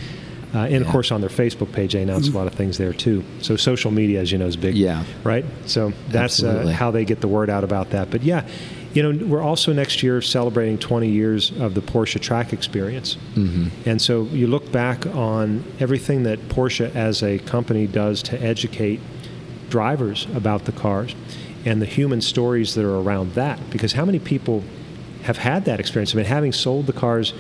Uh, and of course, on their Facebook page, they announce a lot of things there too. So, social media, as you know, is big. Yeah. Right. So that's uh, how they get the word out about that. But yeah, you know, we're also next year celebrating 20 years of the Porsche track experience. Mm-hmm. And so you look back on everything that Porsche as a company does to educate drivers about the cars and the human stories that are around that. Because how many people have had that experience? I mean, having sold the cars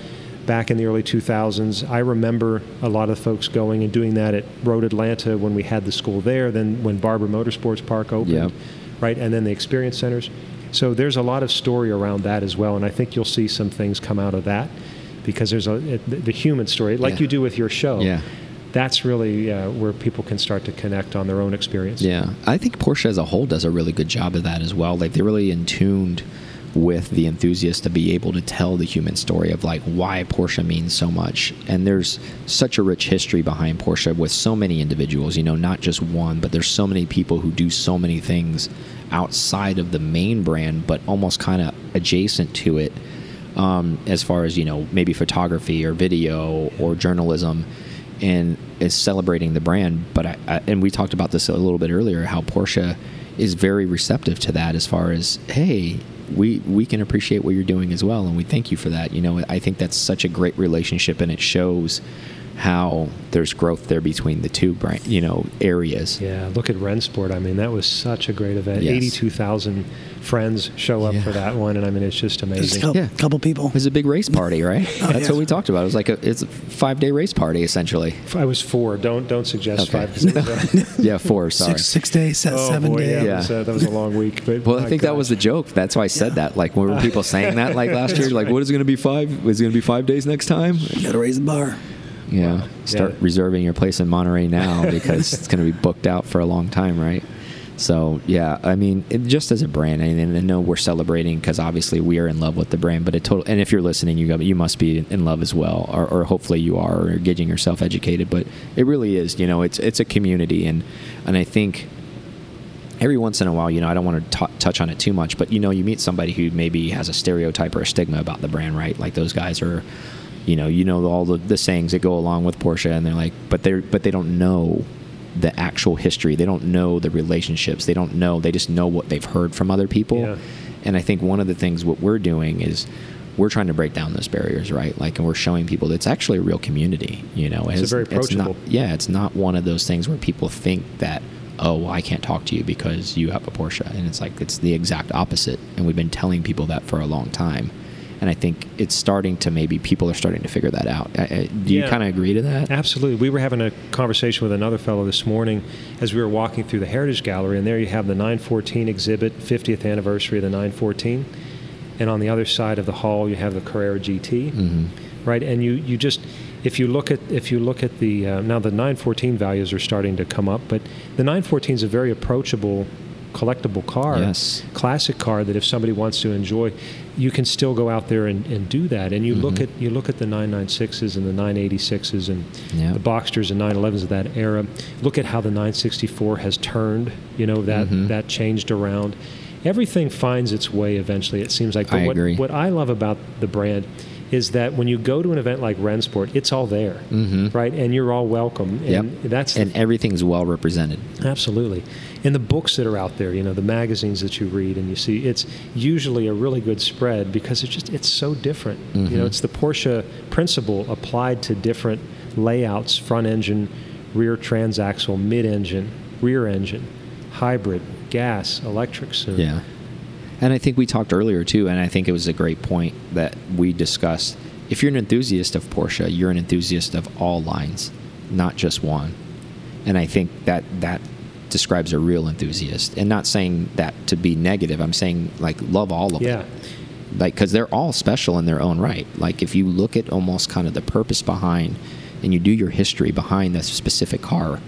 back in the early 2000s, I remember a lot of folks going and doing that at Road Atlanta when we had the school there, then when Barber Motorsports Park opened, Yep. right? And then the experience centers. So there's a lot of story around that as well, and I think you'll see some things come out of that because there's a the, human story, like Yeah. you do with your show. Yeah. That's really uh, where people can start to connect on their own experience. Yeah, I think Porsche as a whole does a really good job of that as well. Like they're really in tuned with the enthusiast to be able to tell the human story of like why Porsche means so much. And there's such a rich history behind Porsche with so many individuals, you know, not just one, but there's so many people who do so many things outside of the main brand, but almost kind of adjacent to it. Um, as far as you know, maybe photography or video or journalism, and is celebrating the brand. But I, I, and we talked about this a little bit earlier, how Porsche is very receptive to that. As far as hey, we we can appreciate what you're doing as well, and we thank you for that. You know, I think that's such a great relationship, and it shows how there's growth there between the two brand, you know, areas. Yeah, look at Rennsport. I mean, that was such a great event. Yes. 82,000 friends show up Yeah. for that one, and I mean, it's just Just a amazing. couple, Yeah. couple people. It was a big race party, right? Oh, That's yeah. what we talked about. It was like a it's a five day race party essentially. I was four. Don't don't suggest Okay. five. 'cause it Yeah, four. Sorry. Six six days, se- oh seven boy, days. yeah, Yeah. That, was, uh, that was a long week. But Well, I my think that was the joke. That's why I said Yeah. that. Like, when were people saying that like last year? Like, right. what is it going to be five? Is it going to be five days next time? You got to raise the bar. Yeah. Start Yeah. reserving your place in Monterey now because it's going to be booked out for a long time, right? So yeah, I mean, it, just as a brand, I, mean, I know we're celebrating because obviously we are in love with the brand. But it total, and if you're listening, you got, you must be in love as well, or, or hopefully you are, or getting yourself educated. But it really is, you know, it's it's a community, and and I think every once in a while, you know, I don't want to touch on it too much, but you know, you meet somebody who maybe has a stereotype or a stigma about the brand, right? Like those guys are, you know, you know all the, the sayings that go along with Porsche, and they're like, but they're but they don't know the actual history. They don't know the relationships. They don't know. They just know what they've heard from other people. Yeah. And I think one of the things what we're doing is we're trying to break down those barriers, right? Like, and we're showing people that it's actually a real community. You know, It's a very not, approachable. yeah, it's not one of those things where people think that, oh, well, I can't talk to you because you have a Porsche. And it's like, it's the exact opposite. And we've been telling people that for a long time. And I think it's starting to maybe people are starting to figure that out. Do you Yeah. kind of agree to that? Absolutely. We were having a conversation with another fellow this morning as we were walking through the Heritage Gallery, and there you have the 914 exhibit, 50th anniversary of the 914. And on the other side of the hall, you have the Carrera GT, hmm right? And you, you just, if you look at if you look at the uh, now the 914 values are starting to come up, but the 914 is a very approachable, collectible car, Yes. classic car that if somebody wants to enjoy, you can still go out there and, and do that. And you look Mhm. at you look at the 996s and the 986s and Yeah. the Boxsters and 911s of that era. Look at how the 964 has turned. You know that Mhm. that changed around. Everything finds its way eventually. It seems like. But I what, agree. What I love about the brand is that when you go to an event like Rennsport, it's all there, Mhm. right? And you're all welcome. Yep. And that's and everything's well represented. Absolutely. And the books that are out there, you know, the magazines that you read and you see, it's usually a really good spread because it's just it's so different. You know, Mhm. it's the Porsche principle applied to different layouts, front engine, rear transaxle, mid-engine, rear engine, hybrid, gas, electric and- Yeah. And I think we talked earlier too, and I think it was a great point that we discussed. If you're an enthusiast of Porsche, you're an enthusiast of all lines, not just one. And I think that that describes a real enthusiast. And not saying that to be negative. I'm saying like love all of Yeah. them. Like because they're all special in their own right. Like if you look at almost kind of the purpose behind and you do your history behind the specific car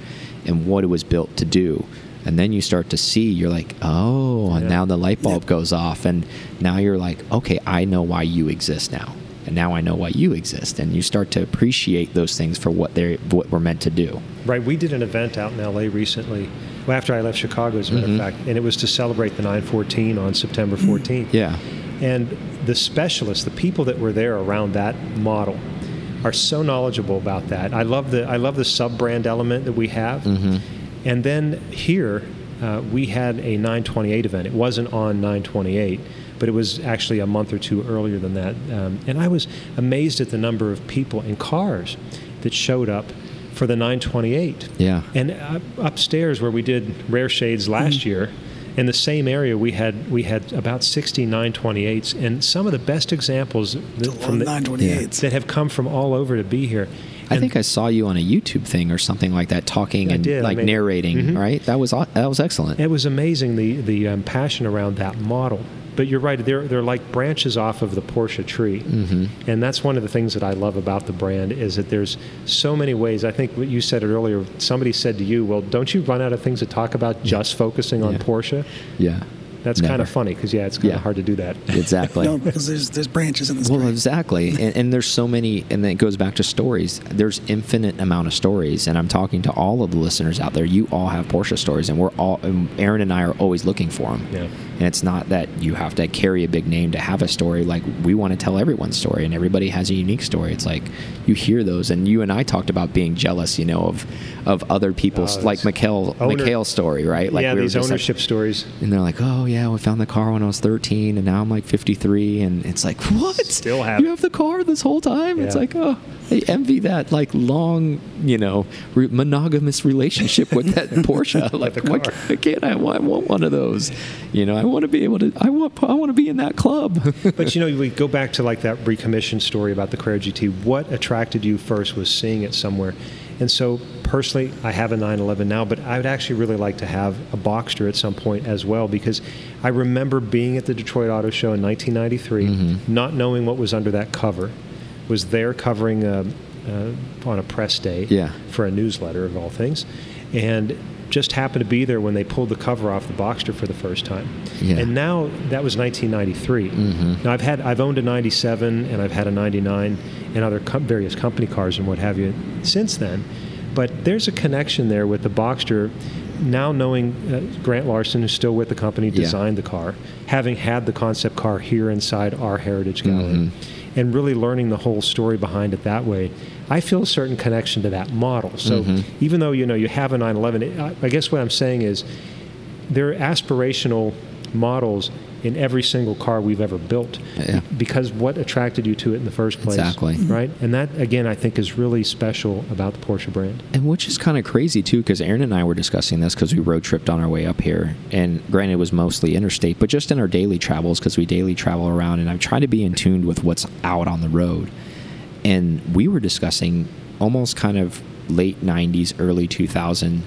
and what it was built to do. And then you start to see, you're like, oh, and Yeah. now the light bulb goes off. And now you're like, okay, I know why you exist now. And now I know why you exist. And you start to appreciate those things for what they're what we're meant to do. Right. We did an event out in LA recently, well, after I left Chicago, as a matter Mhm. of fact, and it was to celebrate the 914 on September 14th. Yeah. And the specialists, the people that were there around that model, are so knowledgeable about that. I love the I love the sub brand element that we have. Mhm. And then here, uh, we had a 928 event. It wasn't on 928, but it was actually a month or two earlier than that. Um, and I was amazed at the number of people in cars that showed up for the 928. Yeah. And uh, upstairs where we did rare shades last year, in the same area we had we had about 60 928s, and some of the best examples that, from the, 928s. that have come from all over to be here. I think I saw you on a YouTube thing or something like that, talking I and did. I like made- narrating. Mhm. Right? That was that was excellent. It was amazing the the um, passion around that model. But you're right; they're they're like branches off of the Porsche tree, hmm and that's one of the things that I love about the brand is that there's so many ways. I think what you said it earlier. Somebody said to you, "Well, don't you run out of things to talk about just focusing on Yeah. Porsche?" Yeah. That's kind of funny because yeah, it's kind Yeah. of hard to do that. Exactly. No, because there's there's branches in this. Well, tree. exactly, and, and there's so many, and then it goes back to stories. There's infinite amount of stories, and I'm talking to all of the listeners out there. You all have Porsche stories, and we're all, and Aaron and I are always looking for them. Yeah. And it's not that you have to carry a big name to have a story. Like we want to tell everyone's story, and everybody has a unique story. It's like you hear those, and you and I talked about being jealous, you know, of of other people's, Oh, like Mikhail, Owner- Mikhail's story, right? Like yeah, we these just like- ownership stories. and they're like, "Oh yeah, we found the car when I was 13, and now I'm like 53." And it's like, "What? Still have you have the car this whole time?" It's like, "Oh, I envy that like long, you know, re- monogamous relationship with that Porsche. like, the why, why can't I? Why I want one of those? You know, I want to be able to. I want. I want to be in that club. But you know, we go back to like that recommissioned story about the Carrera GT. What attracted you first was seeing it somewhere. And so, personally, I have a 911 now, but I would actually really like to have a Boxster at some point as well because I remember being at the Detroit Auto Show in 1993, Mm-hmm. not knowing what was under that cover, was there covering a, uh, on a press day Yeah. for a newsletter of all things, and just happened to be there when they pulled the cover off the Boxster for the first time. Yeah. And now that was 1993. Mhm. Now I've had I've owned a 97 and I've had a 99 and other com- various company cars and what have you since then. But there's a connection there with the Boxster. Now knowing uh, Grant Larson, who's still with the company, Yeah. designed the car, having had the concept car here inside our Heritage Gallery, Mhm. And really learning the whole story behind it that way, I feel a certain connection to that model. So Mhm. even though you know you have a 911, it, I, I guess what I'm saying is they're aspirational models in every single car we've ever built Yeah. because what attracted you to it in the first place Exactly. Mm-hmm. right and that again i think is really special about the porsche brand And which is kind of crazy too, because Aaron and I were discussing this because we road tripped on our way up here, and granted it was mostly interstate, but just in our daily travels because we daily travel around, and I'm trying to be in tune with what's out on the road. And we were discussing almost kind of late '90s, early 2000,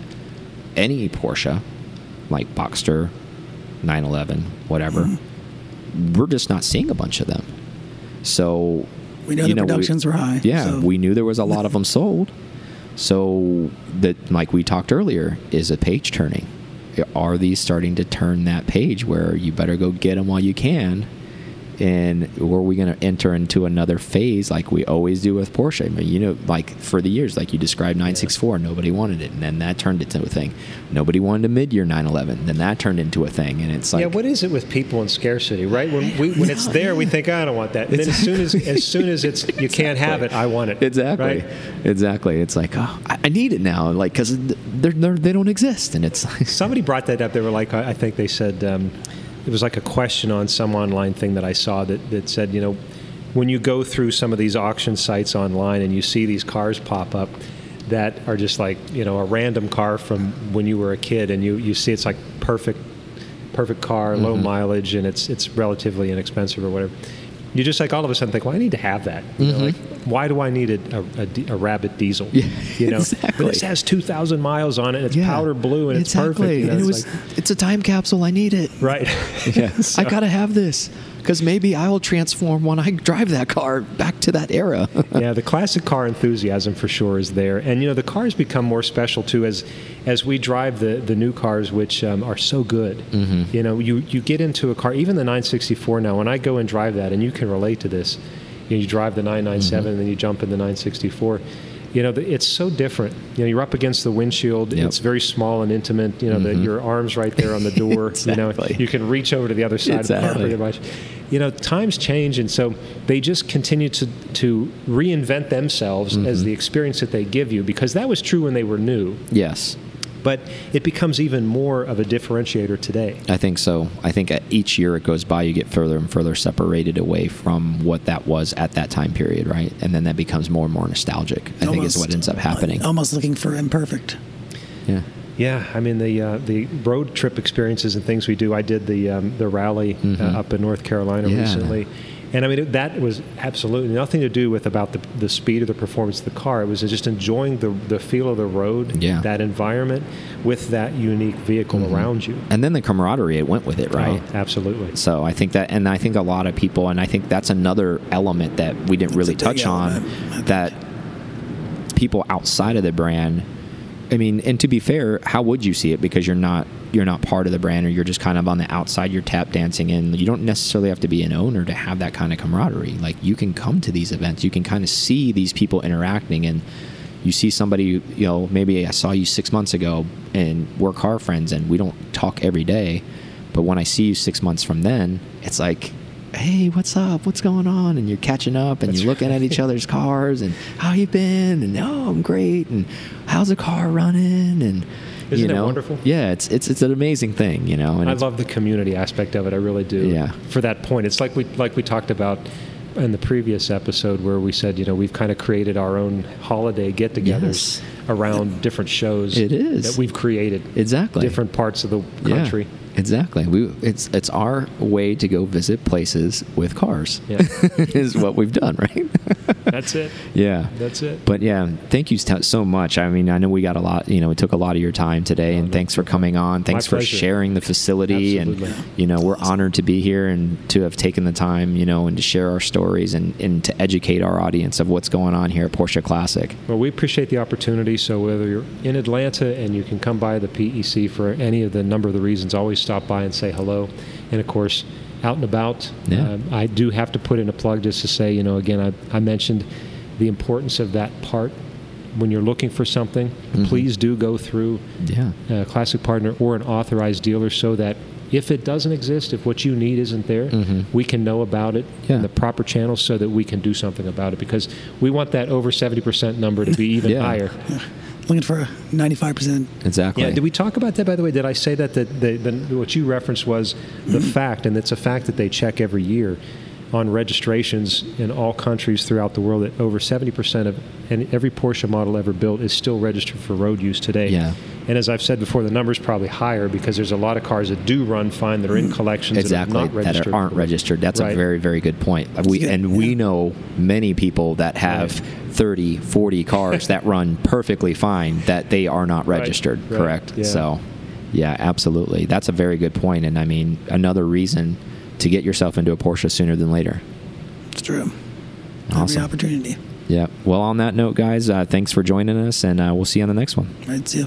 any Porsche, like Boxster, 911, whatever. We're just not seeing a bunch of them. So we know the we- productions were high. yeah, so- we knew there was a lot of them sold. So that, like we talked earlier, is a page turning. Are these starting to turn that page where you better go get them while you can? And are we going to enter into another phase like we always do with Porsche? I mean, you know, like for the years, like you described 964, nobody wanted it, and then that turned into a thing. Nobody wanted a mid-year 911, then that turned into a thing, and it's like yeah what is it with people and scarcity right? When we when it's there we think i don't want that. And then as soon as as soon as it's you can't have it i want it. Exactly. right? Exactly. It's like, oh, I need it now, like because they're, they're they don't exist, and it's like, Somebody brought that up. They were like, I I think they said um, it was like a question on some online thing that I saw that, that said, you know, when you go through some of these auction sites online and you see these cars pop up that are just like, you know, a random car from when you were a kid and you, you see it's like perfect, perfect car, low mm-hmm. mileage, and it's, it's relatively inexpensive or whatever. You just like all of a sudden think, well, I need to have that. You know, like, mm-hmm. why do I need a, a, a, a rabbit diesel? Yeah, you know, exactly. but this has 2,000 miles on it. It's Yeah. powder blue and it's perfect. you know, and it it's was like- it's a time capsule. I need it. Right. Yeah, So- I gotta have this because maybe I will transform when I drive that car back to that era. yeah, the classic car enthusiasm for sure is there, and you know the cars become more special too as as we drive the the new cars, which um, are so good. Mm-hmm. You know, you you get into a car, even the 964 now. When I go and drive that, and you can relate to this, you, know, you drive the 997, Mm-hmm. and then you jump in the 964. You know, it's so different. You know, you're up against the windshield. Yep. It's very small and intimate. You know, the, Mhm. your arms right there on the door. You know, you can reach over to the other side of the car pretty much. You know, times change, and so they just continue to to reinvent themselves as Mm-hmm. the experience that they give you. Because that was true when they were new, yes. But it becomes even more of a differentiator today. I think so. I think at each year it goes by, you get further and further separated away from what that was at that time period, right? And then that becomes more and more nostalgic. I think is what ends up happening. Almost looking for imperfect. Yeah. Yeah, I mean the uh, the road trip experiences and things we do. I did the um, the rally Mhm. uh, up in North Carolina Yeah. recently, and I mean it, that was absolutely nothing to do with about the, the speed or the performance of the car. It was just enjoying the the feel of the road, Yeah. that environment with that unique vehicle Mhm. around you. And then the camaraderie it went with it, right? Oh, absolutely. So I think that, and I think a lot of people, and I think that's another element that we didn't really It's a touch on, element, I think. that people outside of the brand. I mean, and to be fair, how would you see it? Because you're not you're not part of the brand, or you're just kind of on the outside. You're tap dancing, and you don't necessarily have to be an owner to have that kind of camaraderie. Like you can come to these events, you can kind of see these people interacting, and you see somebody, you know, maybe I saw you six months ago, and we're car friends, and we don't talk every day, but when I see you six months from then, it's like. Hey, what's up? What's going on? And you're catching up, and That's you're looking at each other's cars, and how you been? And oh, I'm great. And how's the car running? And Isn't you it wonderful? Yeah, it's it's it's an amazing thing, you know. And I love the community aspect of it. I really do. Yeah. For that point, it's like we like we talked about in the previous episode where we said, you know, we've kind of created our own holiday get-togethers Yes. around different shows. It is. that we've created. exactly Different parts of the Yeah, country. Exactly. We it's it's our way to go visit places with cars. Yeah. is what we've done, right? That's it. yeah. That's it. But yeah, thank you so so much. I mean, I know we got a lot, you know, we took a lot of your time today, and no thanks for coming on. Thanks for pleasure. sharing the facility, Absolutely. and you know, we're honored to be here and to have taken the time, you know, and to share our stories and, and to educate our audience of what's going on here at Porsche Classic. Well, we appreciate the opportunity. So whether you're in Atlanta and you can come by the PEC for any of the number of the reasons, always stop by and say hello. And of course, out and about, Yeah. um, I do have to put in a plug just to say, you know, again, I, I mentioned the importance of that part. When you're looking for something, Mhm. please do go through Yeah. a classic partner or an authorized dealer so that if it doesn't exist, if what you need isn't there, Mhm. we can know about it Yeah. in the proper channels so that we can do something about it because we want that over 70% number to be even Yeah. higher. Looking for a 95%. Exactly. Yeah, did we talk about that by the way? Did I say that that the, the, what you referenced was the mm-hmm. fact, and it's a fact that they check every year on registrations in all countries throughout the world that over 70% of and every Porsche model ever built is still registered for road use today. Yeah. And as I've said before, the number's probably higher because there's a lot of cars that do run fine that are in collections exactly that are not registered. that aren't registered. That's a very very good point. We Yeah, and we know many people that have Right. 30, 40 cars that run perfectly fine that they are not registered. right, Correct. yeah. So, yeah, absolutely. That's a very good point. point, and I mean another reason to get yourself into a Porsche sooner than later. It's true. Awesome. Every opportunity. Yeah. Well, on that note, guys, uh, thanks for joining us, and uh, we'll see you on the next one. Right, see ya.